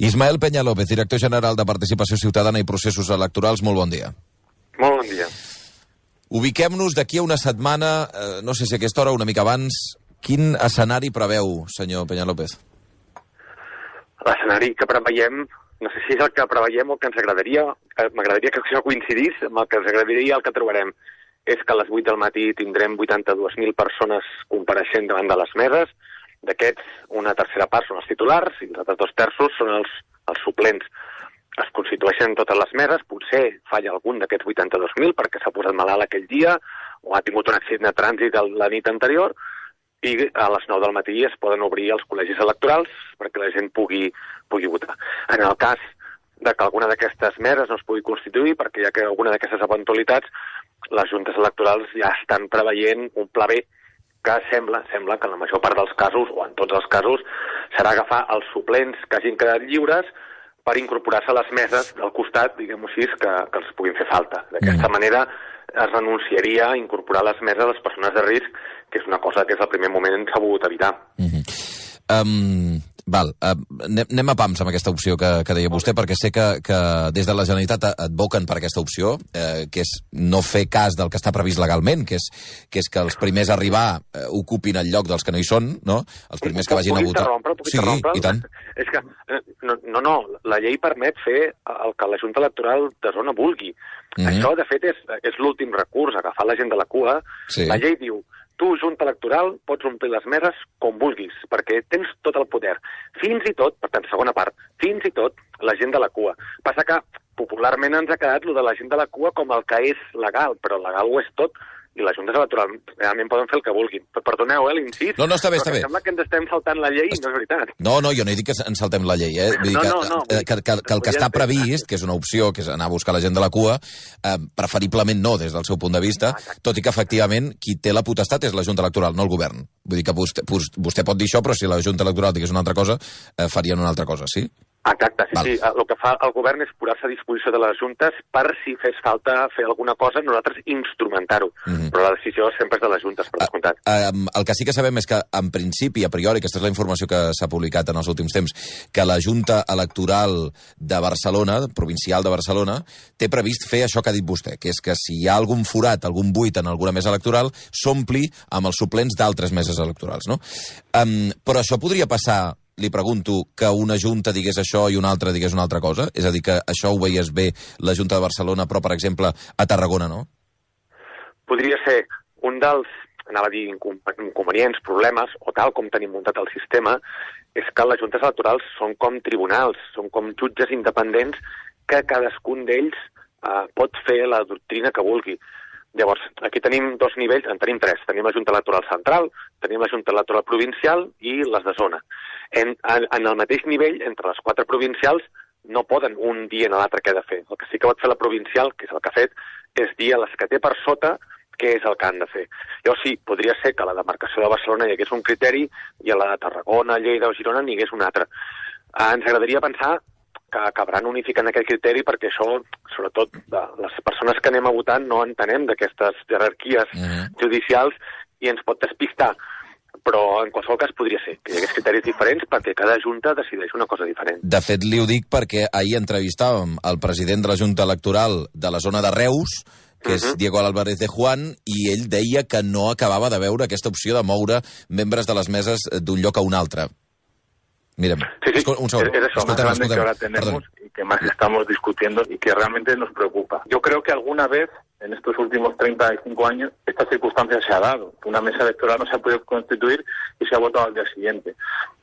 Ismael Peña López, director general de Participació Ciutadana i Processos Electorals, molt bon dia. Molt bon dia. Ubiquem-nos d'aquí a una setmana, eh, no sé si a aquesta hora o una mica abans, quin escenari preveu, senyor Peña López? L'escenari que preveiem, no sé si és el que preveiem o el que ens agradaria, eh, m'agradaria que això coincidís amb el que ens agradaria el que trobarem. És que a les 8 del matí tindrem 82.000 persones compareixent davant de les meses, d'aquests una tercera part són els titulars i els dos terços són els, els suplents. Es constitueixen totes les meses, potser falla algun d'aquests 82.000 perquè s'ha posat malalt aquell dia o ha tingut un accident de trànsit la nit anterior, i a les 9 del matí es poden obrir els col·legis electorals perquè la gent pugui, pugui votar. En el cas de que alguna d'aquestes meres no es pugui constituir, perquè hi ha alguna d'aquestes eventualitats, les juntes electorals ja estan preveient un pla B que sembla, sembla que en la major part dels casos, o en tots els casos, serà agafar els suplents que hagin quedat lliures per incorporar-se a les meses del costat, diguem-ho així, que, que els puguin fer falta. D'aquesta Mm. manera es renunciaria a incorporar a les meses les persones de risc, que és una cosa que és el primer moment s'ha volgut evitar. Mm -hmm. um, val, uh, anem, a pams amb aquesta opció que, que deia vostè, perquè sé que, que des de la Generalitat advoquen per aquesta opció, eh, que és no fer cas del que està previst legalment, que és, que és que els primers a arribar eh, ocupin el lloc dels que no hi són, no? Els primers que vagin a votar... Puc Sí, i tant. És que, eh, no, no, no, la llei permet fer el que la Junta Electoral de zona vulgui. Mhm. Això, de fet, és, és l'últim recurs, agafar la gent de la cua. Sí. La llei diu, tu, Junta Electoral, pots omplir les meses com vulguis, perquè tens tot el poder. Fins i tot, per tant, segona part, fins i tot la gent de la cua. Passa que popularment ens ha quedat lo de la gent de la cua com el que és legal, però legal ho és tot, i les juntes electorals realment poden fer el que vulguin. Però perdoneu, eh, l'incís. No, no, està bé, està bé. Sembla que ens estem saltant la llei, no és veritat. No, no, jo no he dit que ens saltem la llei, eh? Vull dir No, que, no, no, eh, dir que, que, que el que està previst, que és una opció, que és anar a buscar la gent de la cua, eh, preferiblement no, des del seu punt de vista, tot i que, efectivament, qui té la potestat és la Junta Electoral, no el govern. Vull dir que vostè, vos- vostè pot dir això, però si la Junta Electoral digués una altra cosa, eh, farien una altra cosa, sí? Exacte, sí, Val. sí. El que fa el govern és posar-se a disposició de les juntes per, si fes falta fer alguna cosa, nosaltres instrumentar-ho. Mhm. Però la decisió sempre és de les juntes, per descomptat. Um, el que sí que sabem és que, en principi, a priori, aquesta és la informació que s'ha publicat en els últims temps, que la Junta Electoral de Barcelona, provincial de Barcelona, té previst fer això que ha dit vostè, que és que si hi ha algun forat, algun buit en alguna mesa electoral, s'ompli amb els suplents d'altres meses electorals, no? Um, però això podria passar li pregunto que una junta digués això i una altra digués una altra cosa? És a dir, que això ho veies bé la Junta de Barcelona, però, per exemple, a Tarragona, no? Podria ser un dels, anava a dir, inconvenients, problemes, o tal com tenim muntat el sistema, és que les juntes electorals són com tribunals, són com jutges independents que cadascun d'ells eh, pot fer la doctrina que vulgui. Llavors, aquí tenim dos nivells, en tenim tres. Tenim la Junta Electoral Central, tenim la Junta Electoral Provincial i les de zona. En, en, en el mateix nivell, entre les quatre provincials, no poden un dient a l'altre què ha de fer. El que sí que pot fer la provincial, que és el que ha fet, és dir a les que té per sota què és el que han de fer. Llavors sí, podria ser que a la demarcació de Barcelona hi hagués un criteri i a la de Tarragona, Lleida o Girona n'hi hagués un altre. Eh, ens agradaria pensar que acabaran unificant aquest criteri perquè això, sobretot de les persones que anem a votar, no entenem d'aquestes jerarquies Mhm. judicials i ens pot despistar. Però en qualsevol cas podria ser que hi hagués criteris diferents perquè cada junta decideix una cosa diferent. De fet, li ho dic perquè ahir entrevistàvem el president de la Junta Electoral de la zona de Reus, que és Mhm. Diego Álvarez de Juan, i ell deia que no acabava de veure aquesta opció de moure membres de les meses d'un lloc a un altre. Mirem, Sí, sí, un segon. es- es eso, Escoltem, grande que ahora tenemos Perdón. y que más estamos discutiendo y que realmente nos preocupa. Yo creo que alguna vez en estos últimos 35 años esta circunstancia se ha dado, una mesa electoral no se ha podido constituir y se ha votado al día siguiente.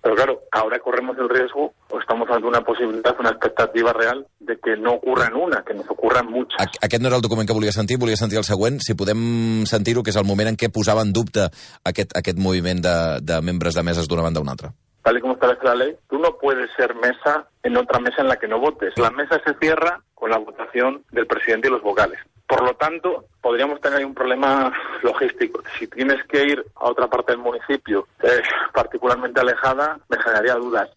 Pero claro, ahora corremos el riesgo o estamos ante una posibilidad, una expectativa real de que no ocurran una, que nos ocurran muchas. Aqu- Aquest no era el document que volia sentir, volia sentir el següent. Si podem sentir-ho, que és el moment en què posava en dubte aquest, aquest moviment de, de membres de meses d'una banda a una altra. tal y como establece la ley, tú no puedes ser mesa en otra mesa en la que no votes. La mesa se cierra con la votación del presidente y los vocales. Por lo tanto, podríamos tener un problema logístico. Si tienes que ir a otra parte del municipio, eh, particularmente alejada, me generaría dudas.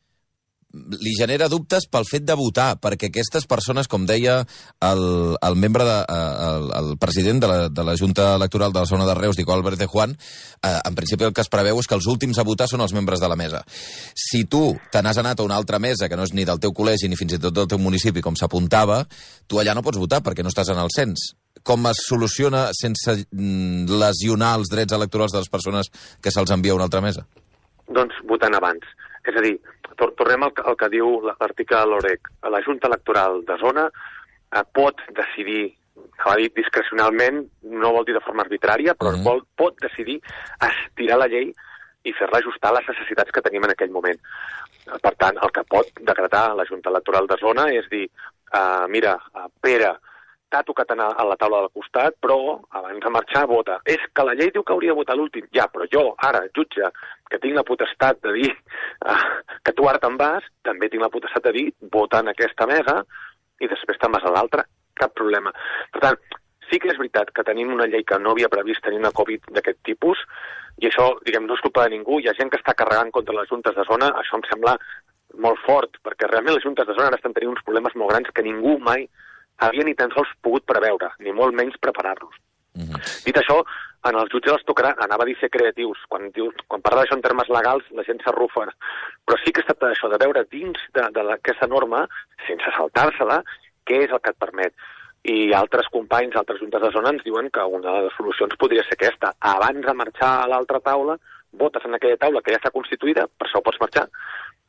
li genera dubtes pel fet de votar, perquè aquestes persones, com deia el, el membre, de, eh, el, el president de la, de la Junta Electoral de la zona de Reus, Dico Albert de Juan, eh, en principi el que es preveu és que els últims a votar són els membres de la mesa. Si tu te n'has anat a una altra mesa, que no és ni del teu col·legi ni fins i tot del teu municipi, com s'apuntava, tu allà no pots votar perquè no estàs en el cens. Com es soluciona sense mm, lesionar els drets electorals de les persones que se'ls envia a una altra mesa? Doncs votant abans. És a dir, tor tornem al, al que diu l'article de l'OREC. La Junta Electoral de Zona eh, pot decidir, ha dit discrecionalment, no vol dir de forma arbitrària, però mm -hmm. vol, pot decidir estirar la llei i fer-la ajustar a les necessitats que tenim en aquell moment. Per tant, el que pot decretar la Junta Electoral de Zona és dir, uh, mira, uh, Pere, t'ha tocat anar a la taula del costat, però abans de marxar vota. És que la llei diu que hauria de votar l'últim. Ja, però jo, ara, jutge, que tinc la potestat de dir uh, que tu ara te'n vas, també tinc la potestat de dir vota en aquesta mesa i després te'n vas a l'altra. Cap problema. Per tant, sí que és veritat que tenim una llei que no havia previst tenir una Covid d'aquest tipus, i això, diguem, no és culpa de ningú, hi ha gent que està carregant contra les juntes de zona, això em sembla molt fort, perquè realment les juntes de zona ara estan tenint uns problemes molt grans que ningú mai havia ni tan sols pogut preveure, ni molt menys preparar-los. Mhm. -huh. Dit això, en els jutges els tocarà, anava a dir ser creatius. Quan, diu, quan parla d'això en termes legals, la gent s'arrufa. Però sí que es tracta d'això, de veure dins d'aquesta norma, sense saltar-se-la, què és el que et permet. I altres companys, altres juntes de zona ens diuen que una de les solucions podria ser aquesta. Abans de marxar a l'altra taula, votes en aquella taula que ja està constituïda, per això pots marxar,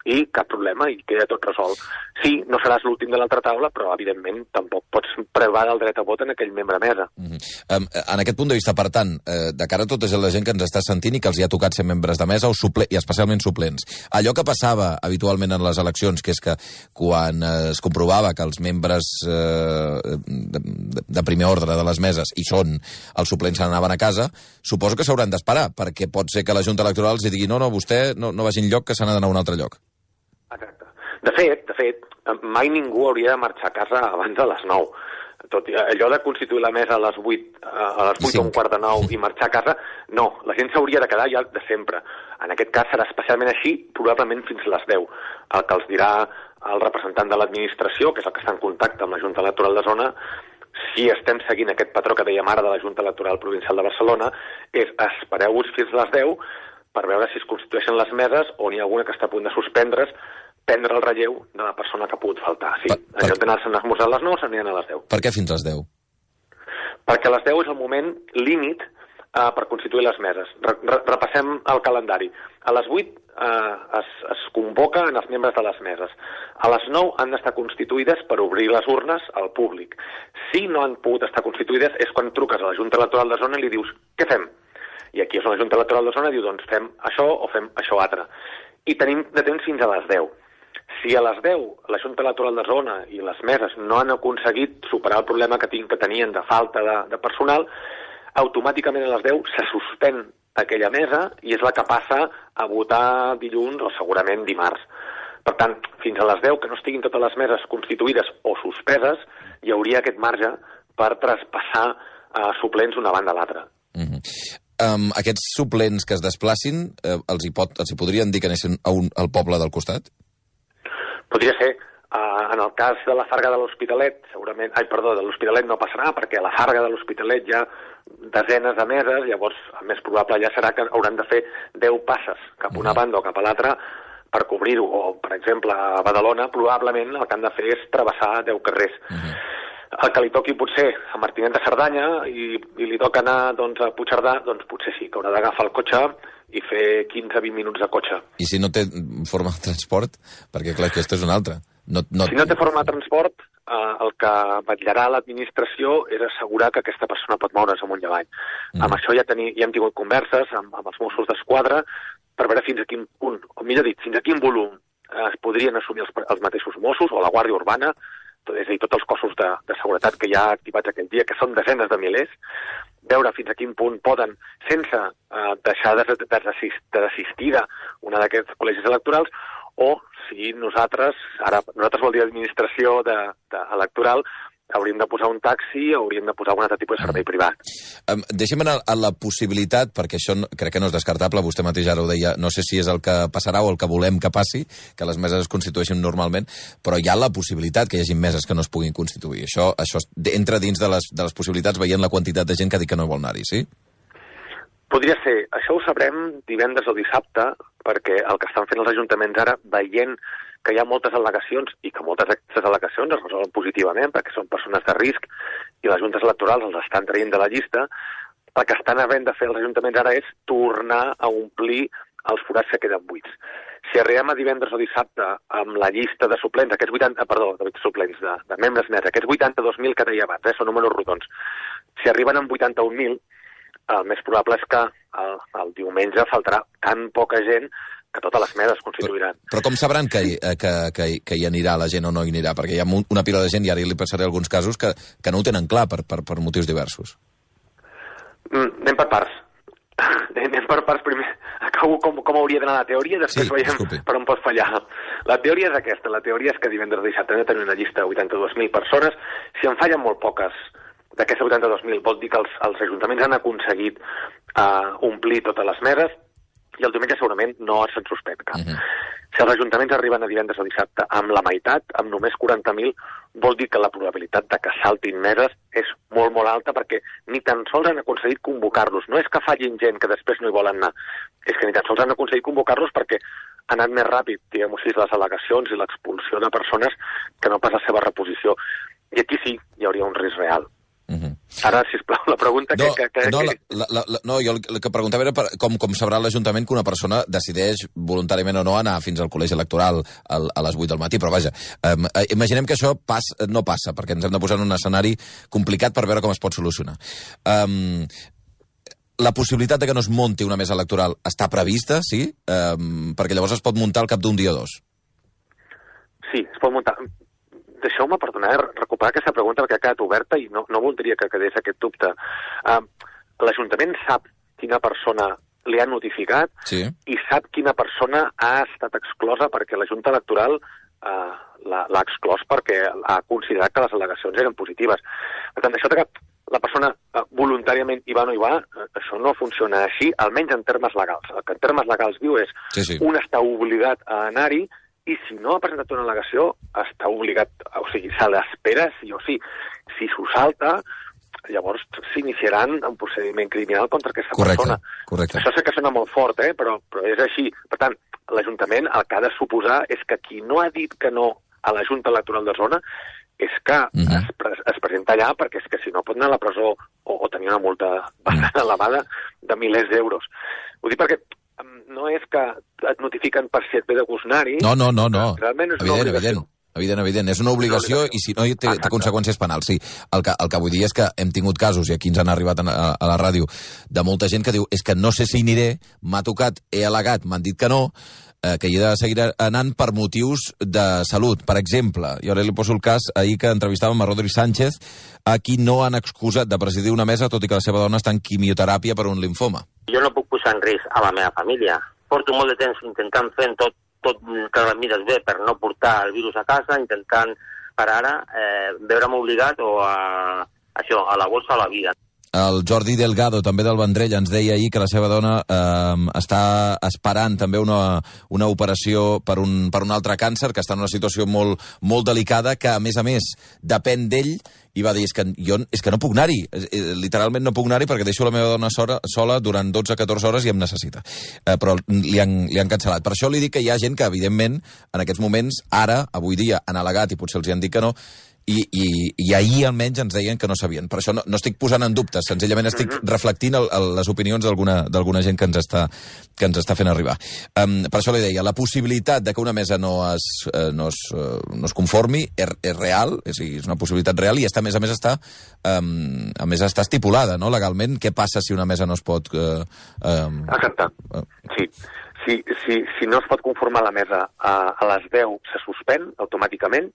i cap problema, i queda tot resolt. Sí, no seràs l'últim de l'altra taula, però evidentment tampoc pots prevar el dret a vot en aquell membre mesa. Mm -hmm. en aquest punt de vista, per tant, eh, de cara a tota la gent que ens està sentint i que els hi ha tocat ser membres de mesa o suple i especialment suplents, allò que passava habitualment en les eleccions, que és que quan es comprovava que els membres eh, de, primer ordre de les meses hi són, els suplents se n'anaven a casa, suposo que s'hauran d'esperar, perquè pot ser que la Junta Electoral els digui no, no, vostè no, no vagi enlloc, que se n'ha d'anar a un altre lloc. Exacte. De fet, de fet, mai ningú hauria de marxar a casa abans de les 9. Tot i allò de constituir la mesa a les 8, a les 8 o un quart de 9 i marxar a casa, no, la gent s'hauria de quedar ja de sempre. En aquest cas serà especialment així, probablement fins a les 10. El que els dirà el representant de l'administració, que és el que està en contacte amb la Junta Electoral de Zona, si estem seguint aquest patró que dèiem ara de la Junta Electoral Provincial de Barcelona, és espereu-vos fins a les 10 per veure si es constitueixen les meses o n'hi ha alguna que està a punt de suspendre's prendre el relleu de la persona que ha pogut faltar. Sí, per, per... en lloc d'anar-se'n a esmorzar a les 9, s'anirien a les 10. Per què fins a les 10? Perquè a les 10 és el moment límit uh, per constituir les meses. Re -re Repassem el calendari. A les 8 uh, eh, es, es convoca en els membres de les meses. A les 9 han d'estar constituïdes per obrir les urnes al públic. Si no han pogut estar constituïdes és quan truques a la Junta Electoral de Zona i li dius què fem? I aquí és on la Junta Electoral de Zona diu doncs fem això o fem això altre. I tenim de temps fins a les 10 si a les 10 la Junta Electoral de Zona i les meses no han aconseguit superar el problema que, tinc, que tenien de falta de, de personal, automàticament a les 10 se suspèn aquella mesa i és la que passa a votar dilluns o segurament dimarts. Per tant, fins a les 10 que no estiguin totes les meses constituïdes o suspeses, hi hauria aquest marge per traspassar eh, suplents d'una banda a l'altra. Mm -hmm. um, aquests suplents que es desplacin, eh, els, hi pot, els hi podrien dir que anessin a un, al poble del costat? Podria ser. Uh, en el cas de la Farga de l'Hospitalet, segurament... Ai, perdó, de l'Hospitalet no passarà, perquè a la Farga de l'Hospitalet hi ha desenes de meses, llavors el més probable ja serà que hauran de fer 10 passes cap a una banda o cap a l'altra per cobrir-ho. O, per exemple, a Badalona, probablement el que han de fer és travessar 10 carrers. Uh -huh. El que li toqui potser a Martinet de Cerdanya i, i li toca anar doncs, a Puigcerdà, doncs potser sí, que haurà d'agafar el cotxe i fer 15-20 minuts de cotxe. I si no té forma de transport? Perquè, clar, aquesta és una altra. No, no... Si no té forma de transport, eh, el que vetllarà l'administració és assegurar que aquesta persona pot moure's amunt i avall. Mm. Amb això ja, teni, ja hem tingut converses amb, amb els Mossos d'Esquadra per veure fins a quin punt, o millor dit, fins a quin volum eh, es podrien assumir els, els mateixos Mossos o la Guàrdia Urbana, és a dir, tots els cossos de, de seguretat que hi ha activats aquell dia, que són desenes de milers, veure fins a quin punt poden, sense eh, deixar de, de, de desistida una d'aquests col·legis electorals, o si nosaltres, ara nosaltres vol dir administració de, de electoral, hauríem de posar un taxi, hauríem de posar algun altre tipus de servei privat. Um, Deixem anar a la possibilitat, perquè això no, crec que no és descartable, vostè mateix ara ho deia, no sé si és el que passarà o el que volem que passi, que les meses es constitueixin normalment, però hi ha la possibilitat que hi hagi meses que no es puguin constituir. Això, això entra dins de les, de les possibilitats veient la quantitat de gent que ha dit que no vol anar-hi, sí? Podria ser. Això ho sabrem divendres o dissabte, perquè el que estan fent els ajuntaments ara, veient que hi ha moltes al·legacions i que moltes d'aquestes al·legacions es resolen positivament perquè són persones de risc i les juntes electorals els estan traient de la llista, el que estan havent de fer els ajuntaments ara és tornar a omplir els forats que queden buits. Si arribem a divendres o dissabte amb la llista de suplents, aquests 80, perdó, de suplents, de, de membres nets, aquests 82.000 que deia abans, eh, són números rodons, si arriben amb 81.000, el més probable és que el, el diumenge faltarà tan poca gent que totes les meses constituiran. Però, però com sabran que, hi- eh, que, que, que hi anirà la gent o no hi anirà? Perquè hi ha una pila de gent, i ara li passaré alguns casos, que, que no ho tenen clar per, per, per motius diversos. Mm, anem per parts. anem per parts primer. Acabo com, com hauria d'anar la teoria i després Sí, veiem disculpi. per on pot fallar. La teoria és aquesta. La teoria és que divendres i dissabte tenir una llista de 82.000 persones. Si en fallen molt poques d'aquestes 82.000, vol dir que els, els ajuntaments han aconseguit uh, omplir totes les meses i el diumenge segurament no se'n suspèn cap. Mhm. Si els ajuntaments arriben a divendres o dissabte amb la meitat, amb només 40.000, vol dir que la probabilitat de que saltin meses és molt, molt alta perquè ni tan sols han aconseguit convocar-los. No és que fallin gent que després no hi volen anar, és que ni tan sols han aconseguit convocar-los perquè ha anat més ràpid, diguem-ho així, les al·legacions i l'expulsió de persones que no pas la seva reposició. I aquí sí hi hauria un risc real. Uh -huh. Ara, sisplau, la pregunta No, que... que, que, no, la, la, la, la- no, jo el, el que preguntava era per, com, com sabrà l'Ajuntament que una persona decideix voluntàriament o no anar fins al col·legi electoral al, a les 8 del matí, però vaja, um, eh, imaginem que això pas, no passa, perquè ens hem de posar en un escenari complicat per veure com es pot solucionar. Um, la possibilitat de que no es munti una mesa electoral està prevista, sí? Um, perquè llavors es pot muntar al cap d'un dia o dos. Sí, es pot muntar. Deixeu-me, perdonar, recuperar aquesta pregunta perquè ha quedat oberta i no, no voldria que quedés aquest dubte. Uh, L'Ajuntament sap quina persona li ha notificat Sí. i sap quina persona ha estat exclosa perquè la Junta Electoral uh, l'ha exclòs perquè ha considerat que les al·legacions eren positives. Per tant, això que la persona uh, voluntàriament hi va o no hi va, uh, això no funciona així, almenys en termes legals. El que en termes legals diu és Sí, sí. un està obligat a anar-hi i si no ha presentat una al·legació està obligat, o sigui, se l'espera sí o sí. Si s'ho salta, llavors s'iniciaran un procediment criminal contra aquesta Correcte, persona. correcte. Això sé que sona molt fort, eh? però, però és així. Per tant, l'Ajuntament el que ha de suposar és que qui no ha dit que no a la Junta Electoral de Zona és que Mhm. es, pre es presenta allà perquè és que si no pot anar a la presó o, o tenir una multa bastant elevada de milers d'euros. Ho dic perquè no és que et notifiquen per si et ve de gust anar-hi. No, no, no, no. Realment és una evident, evident. Evident, evident. És una obligació i si no hi té, té conseqüències penals. Sí, el que, el que vull dir és que hem tingut casos, i aquí ens han arribat a, a, la ràdio, de molta gent que diu és que no sé si aniré, m'ha tocat, he al·legat, m'han dit que no, eh, que hi he de seguir anant per motius de salut. Per exemple, jo ara li poso el cas ahir que entrevistàvem a Rodri Sánchez, a qui no han excusat de presidir una mesa, tot i que la seva dona està en quimioteràpia per un linfoma. Jo no puc posar en risc a la meva família. Porto molt de temps intentant fent tot, tot que les mires bé per no portar el virus a casa, intentant per ara eh, veure'm obligat o a, això, a la bolsa o a la vida. El Jordi Delgado, també del Vendrell, ens deia ahir que la seva dona eh, està esperant també una, una operació per un, per un altre càncer, que està en una situació molt, molt delicada, que a més a més depèn d'ell, i va dir, és que jo és que no puc anar-hi, Eh, literalment no puc anar-hi perquè deixo la meva dona sola, sola durant 12-14 hores i em necessita. Eh, però li han, li han cancel·lat. Per això li dic que hi ha gent que, evidentment, en aquests moments, ara, avui dia, han al·legat i potser els hi han dit que no, i, i, i ahir almenys ens deien que no sabien. Per això no, no estic posant en dubte, senzillament estic reflectint el, el, les opinions d'alguna gent que ens està, que ens està fent arribar. Um, per això li deia, la possibilitat de que una mesa no es, eh, no es, eh, no es conformi és, és real, és, és una possibilitat real i està, a més a més està, um, a més està estipulada no, legalment. Què passa si una mesa no es pot... Uh, um, Exacte. Sí. Si, si, si no es pot conformar la mesa a, a les 10, se suspèn automàticament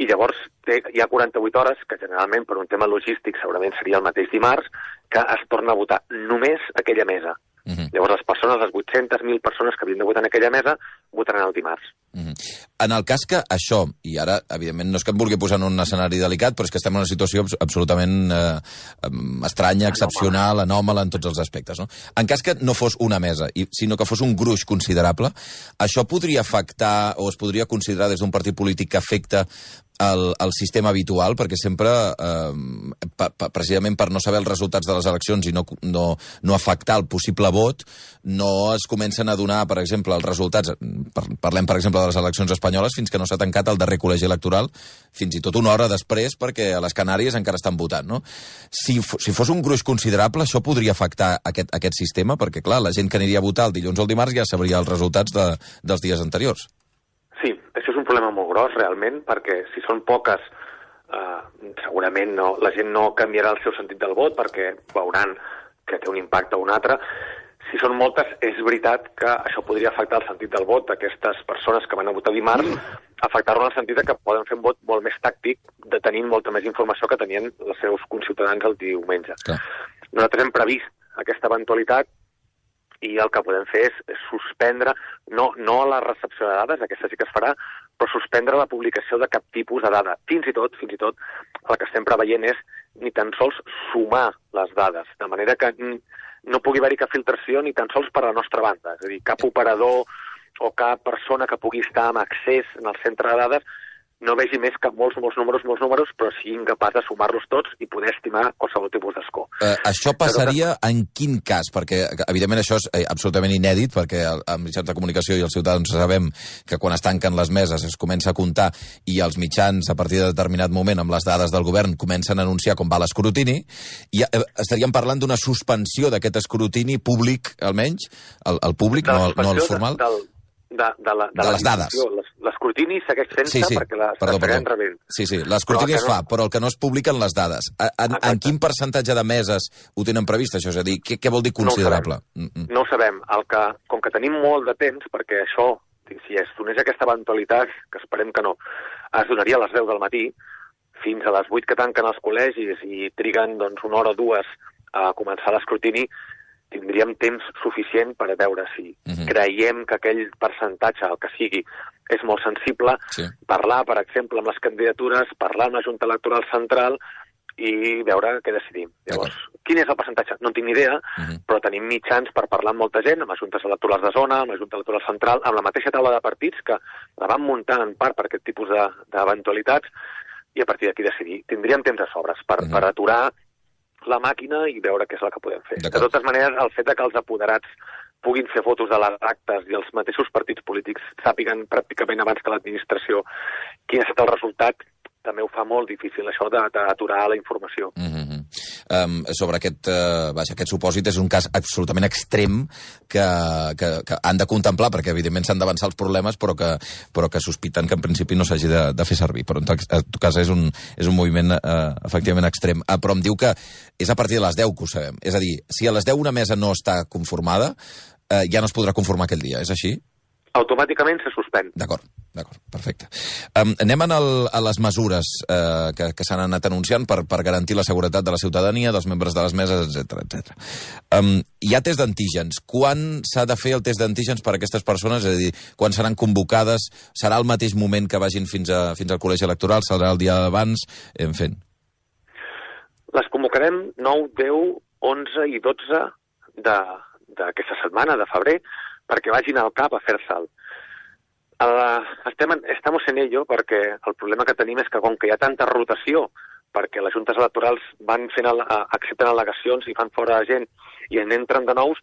i llavors té, hi ha 48 hores, que generalment per un tema logístic segurament seria el mateix dimarts, que es torna a votar només aquella mesa. Uh -huh. Llavors les persones, les 800.000 persones que havien de votar en aquella mesa, votaran el dimarts. Uh -huh. En el cas que això, i ara, evidentment, no és que em vulgui posar en un escenari delicat, però és que estem en una situació abs- absolutament eh, estranya, excepcional, anòmala en tots els aspectes, no? En cas que no fos una mesa, i, sinó que fos un gruix considerable, això podria afectar o es podria considerar des d'un partit polític que afecta el, el sistema habitual, perquè sempre, eh, pa, pa, precisament per no saber els resultats de les eleccions i no, no, no afectar el possible vot, no es comencen a donar, per exemple, els resultats, par, parlem, per exemple, de les eleccions espanyoles, fins que no s'ha tancat el darrer col·legi electoral, fins i tot una hora després, perquè a les Canàries encara estan votant, no? Si, si fos un gruix considerable, això podria afectar aquest, aquest sistema, perquè, clar, la gent que aniria a votar el dilluns o el dimarts ja sabria els resultats de, dels dies anteriors. Sí, això és un problema molt gros, realment, perquè si són poques, eh, segurament no, la gent no canviarà el seu sentit del vot perquè veuran que té un impacte o un altre. Si són moltes, és veritat que això podria afectar el sentit del vot d'aquestes persones que van a votar dimarts, afectar-lo en el sentit que poden fer un vot molt més tàctic, de tenint molta més informació que tenien els seus conciutadans el diumenge. Clar. Nosaltres hem previst aquesta eventualitat i el que podem fer és, suspendre, no, no la recepció de dades, aquesta sí que es farà, però suspendre la publicació de cap tipus de dada. Fins i tot, fins i tot, el que estem preveient és ni tan sols sumar les dades, de manera que no pugui haver-hi cap filtració ni tan sols per la nostra banda. És a dir, cap operador o cap persona que pugui estar amb accés en el centre de dades no vegi més que molts, molts números, molts números, però sigui incapaç de sumar-los tots i poder estimar qualsevol tipus d'escó. Eh, això passaria en quin cas? Perquè, evidentment, això és eh, absolutament inèdit, perquè el- els mitjans de comunicació i els ciutadans sabem que quan es tanquen les meses es comença a comptar i els mitjans, a partir de determinat moment, amb les dades del govern, comencen a anunciar com va l'escrutini, i eh, estaríem parlant d'una suspensió d'aquest escrutini públic, almenys, el, el públic, no, no el formal? De, del- de, de, la, De la les dades. L'escrutini segueix fent-se Sí, sí, perquè les perdó, seguirem perdó. rebent. Sí, sí, l'escrutini es no- fa, però el que no es publiquen les dades. En, en, en quin percentatge de meses ho tenen previst, això? És a dir, què, què vol dir No ho considerable? sabem. Mm, mm. No ho sabem. El que, com que tenim molt de temps, perquè això, si es donés aquesta eventualitat, que esperem que no, es donaria a les 10 del matí, fins a les 8 que tanquen els col·legis i triguen doncs, una hora o dues a començar l'escrutini, tindríem temps suficient per a veure si Mhm. Creiem que aquell percentatge, el que sigui, és molt sensible, Sí. parlar, per exemple, amb les candidatures, parlar amb la Junta Electoral Central i veure què decidim. Llavors, quin és el percentatge? No en tinc ni idea, Mhm. però tenim mitjans per parlar amb molta gent, amb les juntes electorals de zona, amb la Junta Electoral Central, amb la mateixa taula de partits que la van muntar en part per aquest tipus de- d'eventualitats i a partir d'aquí decidir. Tindríem temps de sobres per, Mhm. per aturar la màquina i veure què és el que podem fer. De totes maneres, el fet de que els apoderats puguin fer fotos de les actes i els mateixos partits polítics sàpiguen pràcticament abans que l'administració quin ha estat el resultat, també ho fa molt difícil, això d'aturar la informació. Mm -hmm. Um, sobre aquest, uh, vaja, aquest supòsit és un cas absolutament extrem que, que, que han de contemplar, perquè evidentment s'han d'avançar els problemes, però que, però que sospiten que en principi no s'hagi de, de fer servir. Però en tot, cas és un, és un moviment uh, efectivament extrem. Uh, però em diu que és a partir de les 10 que ho sabem. És a dir, si a les 10 una mesa no està conformada, uh, ja no es podrà conformar aquell dia, és així? Automàticament se suspèn. D'acord, d'acord, perfecte. Um, anem en el, a les mesures uh, que, que s'han anat anunciant per, per garantir la seguretat de la ciutadania, dels membres de les meses, etc etc. Um, hi ha test d'antígens. Quan s'ha de fer el test d'antígens per a aquestes persones? És a dir, quan seran convocades? Serà el mateix moment que vagin fins, a, fins al col·legi electoral? Serà el dia abans? En fi. Les convocarem 9, 10, 11 i 12 de- d'aquesta setmana, de febrer, perquè vagin al CAP a fer-se'l. Uh, estem en, estamos en ello perquè el problema que tenim és que com que hi ha tanta rotació perquè les juntes electorals van fent el, accepten al·legacions i fan fora gent i en entren de nous,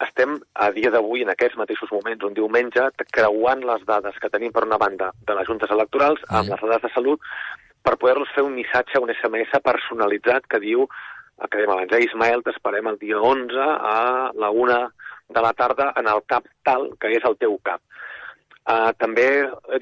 estem a dia d'avui, en aquests mateixos moments, un diumenge, creuant les dades que tenim per una banda de les juntes electorals amb Mm. les dades de salut per poder-los fer un missatge, un SMS personalitzat que diu el que dèiem abans, eh, Ismael, t'esperem el dia 11 a la una de la tarda en el CAP tal, que és el teu CAP. Uh, també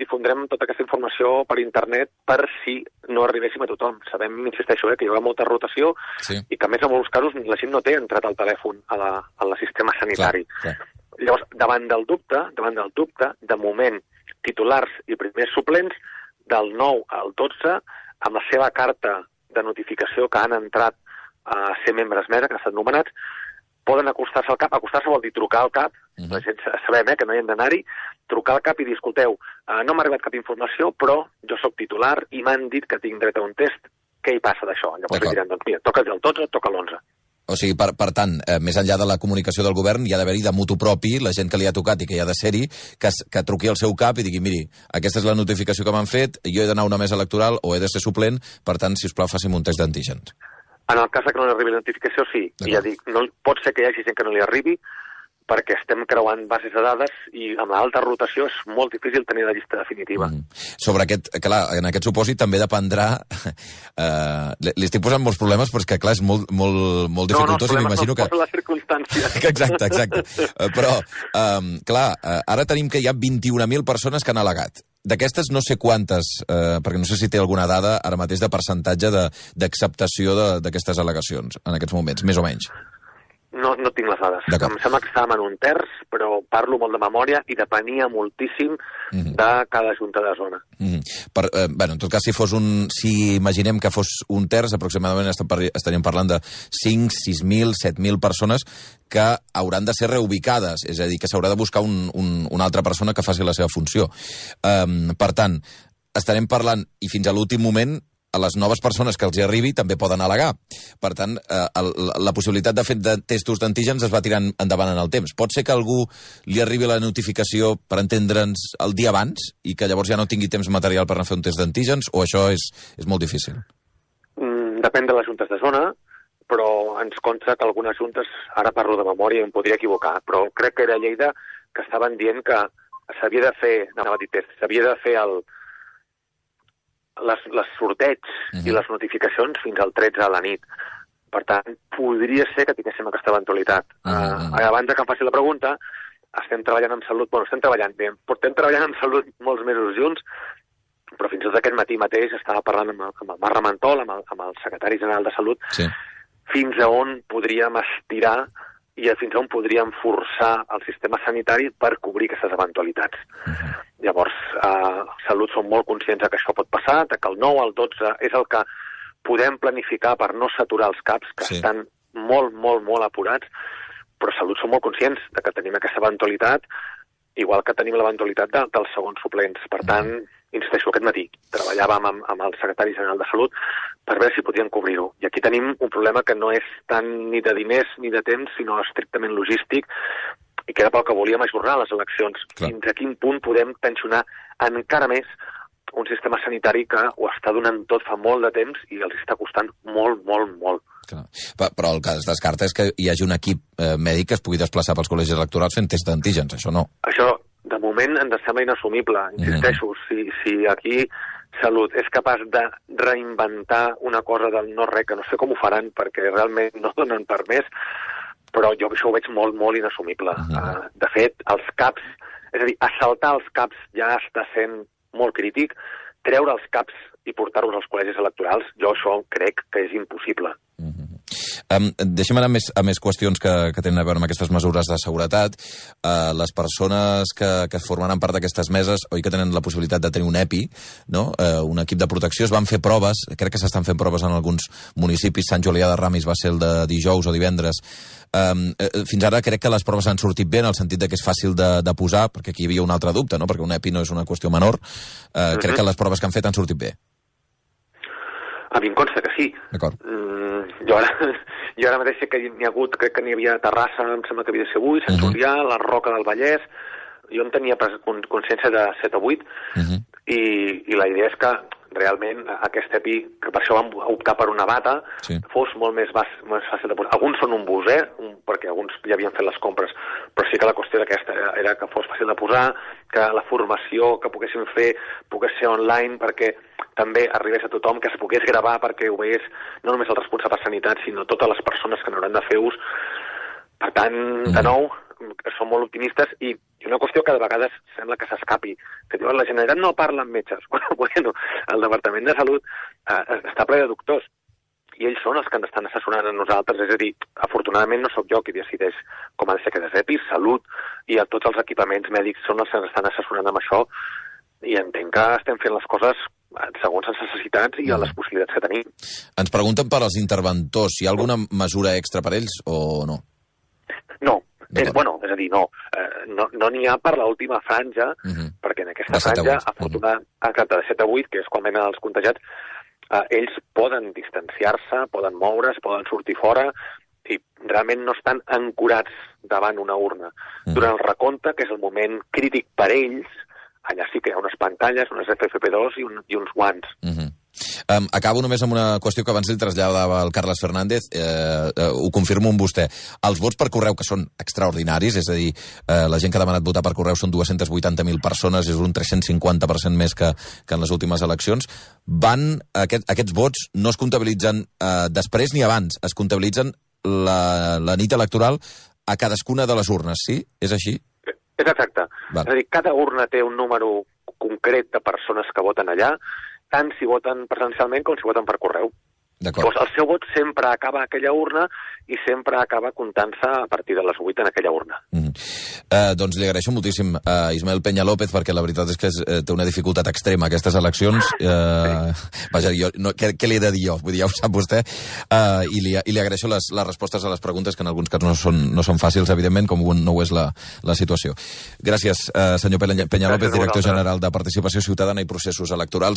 difondrem tota aquesta informació per internet per si no arribéssim a tothom. Sabem, insisteixo, eh, que hi haurà molta rotació Sí. i que, a més, en molts casos la gent no té entrat al telèfon a la, al sistema sanitari. Clar, clar. Llavors, davant del dubte, davant del dubte, de moment, titulars i primers suplents, del 9 al 12, amb la seva carta de notificació que han entrat a ser membres mera, que han estat nomenats, poden acostar-se al CAP, acostar-se vol dir trucar al CAP, uh -huh. la gent sabem eh, que no hi hem d'anar-hi, trucar al CAP i dir, escolteu, uh, no m'ha arribat cap informació, però jo sóc titular i m'han dit que tinc dret a un test, què hi passa d'això? Llavors diran, doncs mira, toca el 12, toca l'11. O sigui, per, per tant, eh, més enllà de la comunicació del govern, hi ha d'haver-hi de mutu propi, la gent que li ha tocat i que hi ha de ser-hi, que, que truqui al seu cap i digui, miri, aquesta és la notificació que m'han fet, jo he d'anar a una mesa electoral o he de ser suplent, per tant, si us plau, faci'm un test d'antígens. En el cas que no li arribi la notificació, sí. I ja dic, no, pot ser que hi hagi gent que no li arribi, perquè estem creuant bases de dades i amb l'alta rotació és molt difícil tenir la llista definitiva. Mm. Sobre aquest, clar, en aquest supòsit també dependrà... Eh, li estic posant molts problemes, però és que, clar, és molt, molt, molt dificultós no, no, i m'imagino que... No, les circumstàncies. exacte, exacte. Uh, però, um, clar, uh, ara tenim que hi ha 21.000 persones que han al·legat. D'aquestes no sé quantes, eh, perquè no sé si té alguna dada ara mateix de percentatge d'acceptació d'aquestes al·legacions en aquests moments, més o menys. No, no tinc les dades. Em sembla que estàvem en un terç, però parlo molt de memòria i depenia moltíssim mm -hmm. de cada junta de zona. Mm -hmm. per, eh, bueno, en tot cas, si fos un... Si imaginem que fos un terç, aproximadament estaríem parlant de 5, 6.000, 7.000 persones que hauran de ser reubicades, és a dir, que s'haurà de buscar un, un, una altra persona que faci la seva funció. Um, per tant, estarem parlant, i fins a l'últim moment, a les noves persones que els hi arribi també poden al·legar. Per tant, eh, el, la possibilitat de fet de testos d'antígens es va tirant endavant en el temps. Pot ser que algú li arribi la notificació per entendre'ns el dia abans i que llavors ja no tingui temps material per anar a fer un test d'antígens o això és, és molt difícil? Mm, depèn de les juntes de zona, però ens consta que algunes juntes, ara parlo de memòria, em podria equivocar, però crec que era Lleida que estaven dient que s'havia de fer, no, no dit test, s'havia de fer el, les, les sorteig uh -huh. i mhm. les notificacions fins al 13 a la nit. Per tant, podria ser que tinguéssim aquesta eventualitat. Uh -huh. uh, abans que em faci la pregunta, estem treballant en salut, bueno, estem treballant bé, portem treballant en salut molts mesos junts, però fins i tot aquest matí mateix estava parlant amb el, amb el Marc Ramentol, amb el, amb el secretari general de Salut, sí. fins a on podríem estirar i fins on podríem forçar el sistema sanitari per cobrir aquestes eventualitats. Uh -huh. Llavors, eh, Salut som molt conscients de que això pot passar, de que el 9 al 12 és el que podem planificar per no saturar els CAPs, que sí. estan molt, molt, molt apurats, però Salut som molt conscients de que tenim aquesta eventualitat, igual que tenim l'eventualitat de, dels segons suplents. Per tant, uh -huh insisteixo, aquest matí treballàvem amb, amb el secretari general de Salut per veure si podien cobrir-ho. I aquí tenim un problema que no és tant ni de diners ni de temps, sinó estrictament logístic, i que era pel que volíem ajornar les eleccions. Clar. Fins a quin punt podem tensionar encara més un sistema sanitari que ho està donant tot fa molt de temps i els està costant molt, molt, molt. Clar. Però el que es descarta és que hi hagi un equip eh, mèdic que es pugui desplaçar pels col·legis electorals fent test d'antígens, això no. Això de moment ens sembla inassumible. Insisteixo, si, si aquí Salut és capaç de reinventar una cosa del no-res, que no sé com ho faran perquè realment no donen per més, però jo això ho veig molt, molt inassumible. Uh, de fet, els caps, és a dir, assaltar els caps ja està sent molt crític, treure els caps i portar-los als col·legis electorals, jo això crec que és impossible. Um, deixem anar a més, a més qüestions que, que tenen a veure amb aquestes mesures de seguretat. Uh, les persones que, que formaran part d'aquestes meses, oi que tenen la possibilitat de tenir un EPI, no? uh, un equip de protecció, es van fer proves, crec que s'estan fent proves en alguns municipis, Sant Julià de Ramis va ser el de dijous o divendres, Um, fins ara crec que les proves han sortit bé en el sentit de que és fàcil de, de posar, perquè aquí hi havia un altre dubte, no? perquè un EPI no és una qüestió menor. Uh, uh -huh. Crec que les proves que han fet han sortit bé. A mi em consta que sí. D'acord. Mm, jo ara jo ara mateix sé que n'hi ha hagut, crec que n'hi havia a Terrassa, em sembla que havia de ser avui, Sant uh -huh. Julià, la Roca del Vallès, jo en tenia consciència de 7 o 8, uh -huh. i, i la idea és que realment aquest EPI, que per això vam optar per una bata, sí. fos molt més, bas, més fàcil de posar. Alguns són un bus, eh? Un, perquè alguns ja havien fet les compres, però sí que la qüestió d'aquesta era, era que fos fàcil de posar, que la formació que poguéssim fer pogués ser online perquè també arribés a tothom, que es pogués gravar perquè ho veiés no només el responsable de sanitat, sinó totes les persones que n'hauran de fer ús. Per tant, de mm. nou, som molt optimistes i, i una qüestió que de vegades sembla que s'escapi, que diuen la Generalitat no parla amb metges. Bueno, el Departament de Salut eh, està ple de doctors i ells són els que ens estan assessorant a nosaltres, és a dir, afortunadament no sóc jo qui decideix com ha de ser aquest EPI, Salut i a tots els equipaments mèdics són els que ens estan assessorant amb això i entenc que estem fent les coses segons les necessitats i a les possibilitats que tenim. Ens pregunten per als interventors, hi ha alguna mesura extra per ells o no? No, és, D'acord. bueno, és a dir, no, eh, no no n'hi ha per l'última franja, Uh -huh. perquè en aquesta franja. Mhm. afortunadament, exacte, de 7 a 8, que és quan venen els contagiats, eh, ells poden distanciar-se, poden moure's, poden sortir fora, i realment no estan ancorats davant una urna. Mhm. Durant el recompte, que és el moment crític per ells, allà sí que hi ha unes pantalles, unes FFP2 i, un, i uns guants. Uh -huh. Um, acabo només amb una qüestió que abans li traslladava el Carles Fernández, eh, eh, ho confirmo amb vostè. Els vots per correu, que són extraordinaris, és a dir, eh, la gent que ha demanat votar per correu són 280.000 persones, és un 350% més que, que en les últimes eleccions, van, aquest, aquests vots no es comptabilitzen eh, després ni abans, es comptabilitzen la, la nit electoral a cadascuna de les urnes, sí? És així? És exacte. Val. És a dir, cada urna té un número concret de persones que voten allà, tant si voten presencialment com si voten per correu. Llavors, el seu vot sempre acaba a aquella urna i sempre acaba comptant-se a partir de les 8 en aquella urna. Mm -hmm. eh, doncs li agraeixo moltíssim a Ismael Peña López perquè la veritat és que és, eh, té una dificultat extrema aquestes eleccions. Eh, vaja, jo, no, què, què li he de dir jo? Vull dir, ja ho sap vostè. Eh, i, li, I li agraeixo les, les respostes a les preguntes que en alguns casos no són, no són fàcils, evidentment, com no ho és la, la situació. Gràcies, eh, senyor Peña, López, director general de Participació Ciutadana i Processos Electorals.